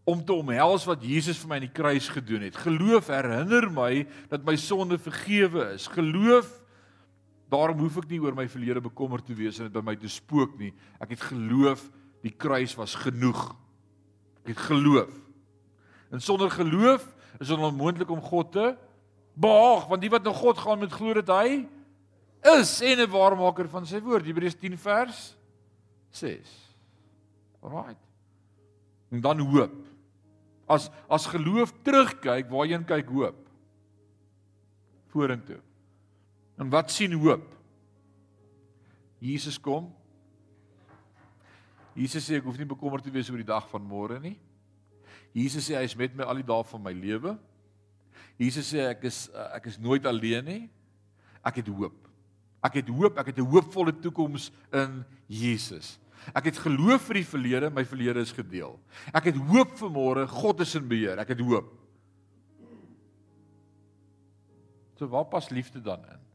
S1: om te omhels wat Jesus vir my aan die kruis gedoen het. Geloof herinner my dat my sonde vergewe is. Geloof Daarom hoef ek nie oor my verlede bekommerd te wees en dit by my te spook nie. Ek het geloof die kruis was genoeg. Ek het geloof. En sonder geloof is dit onmoontlik om God te behaag, want die wat na God gaan met glo dat hy is en 'n waarmaker van sy woord. Hebreërs 10 vers 6. Alraai. En dan hoop. As as geloof terugkyk, waarheen kyk hoop? Vorentoe. En wat sien hoop? Jesus kom. Jesus sê ek hoef nie bekommerd te wees oor die dag van môre nie. Jesus sê hy is met my al die dae van my lewe. Jesus sê ek is ek is nooit alleen nie. Ek het hoop. Ek het hoop, ek het 'n hoopvolle toekoms in Jesus. Ek het geloof vir die verlede, my verlede is gedeel. Ek het hoop vir môre, God is in beheer. Ek het hoop. So waar pas liefde dan in?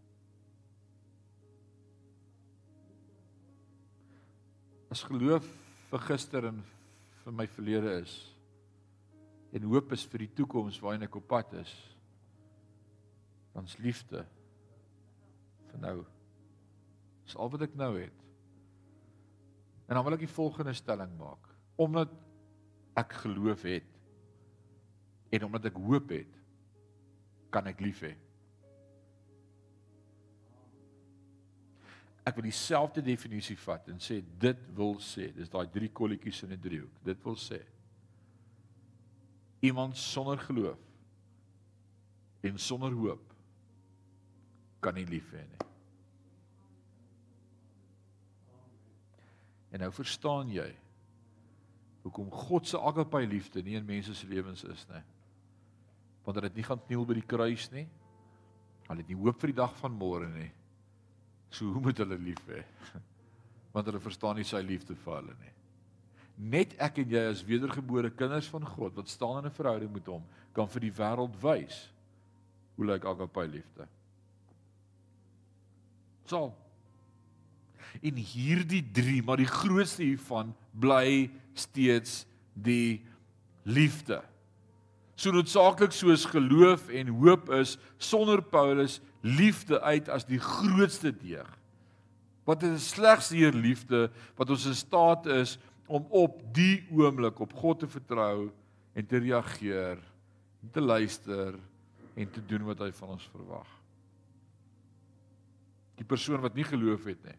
S1: As geloof vir gister en vir my verlede is en hoop is vir die toekoms waarin ek op pad is, dan's liefde vir nou. Dis al wat ek nou het. En dan wil ek die volgende stelling maak. Omdat ek geloof het en omdat ek hoop het, kan ek lief hê. Ek wil dieselfde definisie vat en sê dit wil sê, dis daai drie kolletjies in 'n driehoek. Dit wil sê iemand sonder geloof en sonder hoop kan nie lief hê nie. En nou verstaan jy hoekom God se agape liefde nie in mense se lewens is nie. Want hulle het nie gaan kniel by die kruis nie. Hulle het nie hoop vir die dag van môre nie. So hoe moet hulle lief hê? Want hulle verstaan nie sy liefde vir hulle nie. Net ek en jy as wedergebore kinders van God wat staan in 'n verhouding met hom, kan vir die wêreld wys hoe lyk agape liefde. So. En hierdie 3, maar die grootste hiervan bly steeds die liefde. So noodsaaklik soos geloof en hoop is sonder Paulus liefde uit as die grootste deeg. Wat is slegs hier liefde wat ons in staat is om op die oomblik op God te vertrou en te reageer, te luister en te doen wat hy van ons verwag. Die persoon wat nie geloof het nie,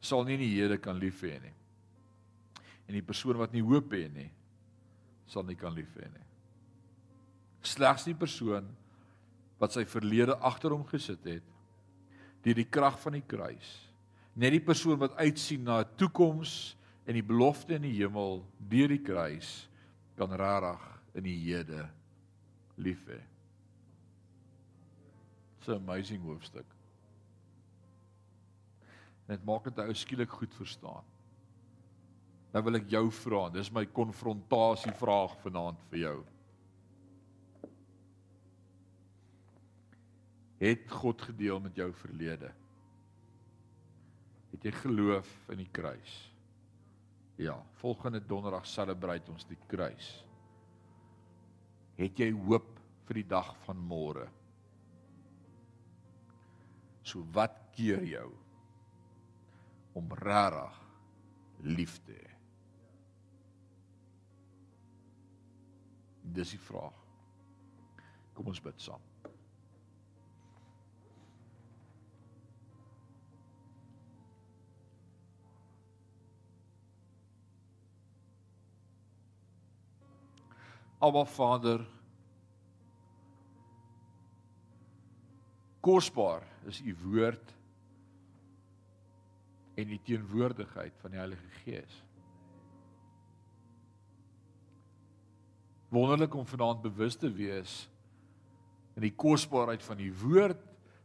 S1: sal nie die Here kan lief hê nie. En die persoon wat nie hoop het nie, sal nie kan lief hê nie. Slegs die persoon wat sy verlede agter hom gesit het deur die krag van die kruis. Net die persoon wat uitsien na 'n toekoms en die belofte in die hemel deur die kruis kan rarig in die hede lief hê. So amazing hoofstuk. Dit maak dit ou skielik goed verstaan. Nou wil ek jou vra, dis my konfrontasie vraag vanaand vir jou. Het God gedeel met jou verlede? Het jy geloof in die kruis? Ja, volgende donderdag celebrate ons die kruis. Het jy hoop vir die dag van môre? So wat keer jou om regtig lief te hê? Dis die vraag. Kom ons bid saam. Abba Vader kosbaar is u woord en die teenwoordigheid van die Heilige Gees. Wonderlik om vanaand bewus te wees in die kosbaarheid van die woord,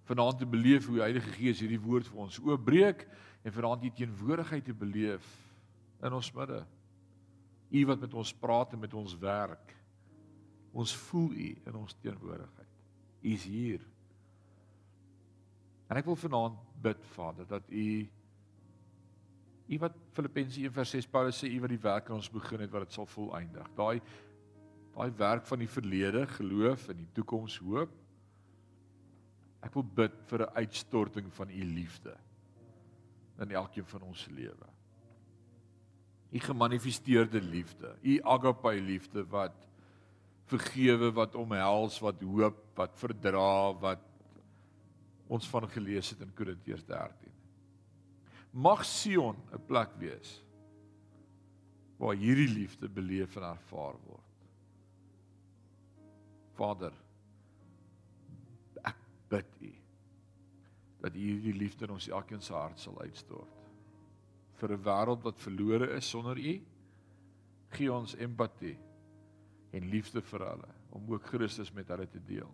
S1: vanaand te beleef hoe die Heilige Gees hierdie woord vir ons oopbreek en vanaand die teenwoordigheid te beleef in ons midde. U wat met ons praat en met ons werk. Ons voel U in ons teenwoordigheid. U is hier. En ek wil vanaand bid Vader dat U U wat Filippense 1:6 Paulus sê U wat die werk aan ons begin het wat dit sal volëindig. Daai daai werk van die verlede, geloof en die toekoms hoop. Ek wil bid vir 'n uitstorting van u liefde in elkeen van ons lewe. U gemanifesteerde liefde, u agape liefde wat vergewe, wat omhels, wat hoop, wat verdra, wat ons van gelees het in Korintiërs 13. Mag Sion 'n plek wees waar hierdie liefde beleef en ervaar word. Vader, ek bid U dat U hierdie liefde in ons elkeen se hart sal uitstort. Vir 'n wêreld wat verlore is sonder U, gee ons empatie en liefde vir hulle om ook Christus met hulle te deel.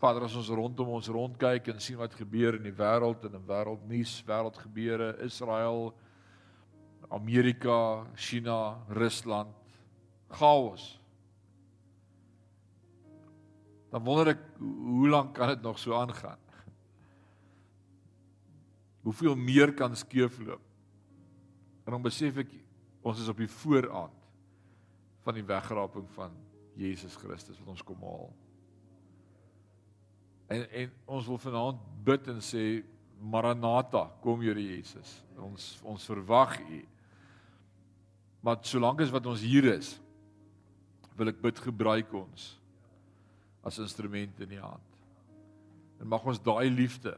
S1: Vader, as ons rondom ons rondkyk en sien wat gebeur in die wêreld en in wêreldnuus, wêreldgebeure, Israel, Amerika, China, Rusland, chaos. Dan wonder ek hoe lank kan dit nog so aangaan? Hoeveel meer kan skeefloop? En dan besef ek ons is op die vooraand van die wegraping van Jesus Christus wat ons kom haal. En en ons wil vanaand bid en sê Maranatha, kom Here Jesus. Ons ons verwag U. Maar solank as wat ons hier is, wil ek bid gebruik ons as instrumente in U hand. En mag ons daai liefde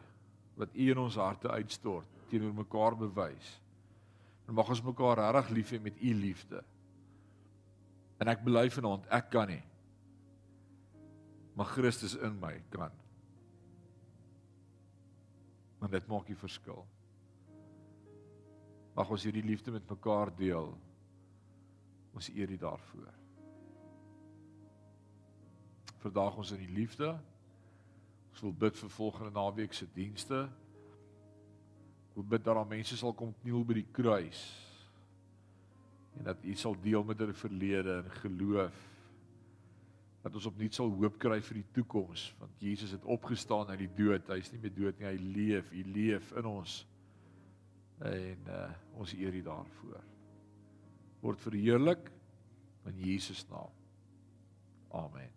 S1: wat U in ons harte uitstort teenoor mekaar bewys. En mag ons mekaar regtig lief hê met U liefde. En ek bely vanaand ek kan nie. Maar Christus in my kan. Want dit maak die verskil. Mag ons hierdie liefde met mekaar deel. Ons eer U daarvoor. Vandag ons in die liefde. Ons wil bid vir volgende naweek se dienste. Ek wil bid dat daar mense sal kom kniel by die kruis. En dat U sal deel met hulle verlede en geloof. Dat ons opnuut sal hoop kry vir die toekoms, want Jesus het opgestaan uit die dood. Hy is nie meer dood nie, hy leef. U leef in ons. En uh, ons eer U daarvoor word verheerlik in Jesus naam. Amen.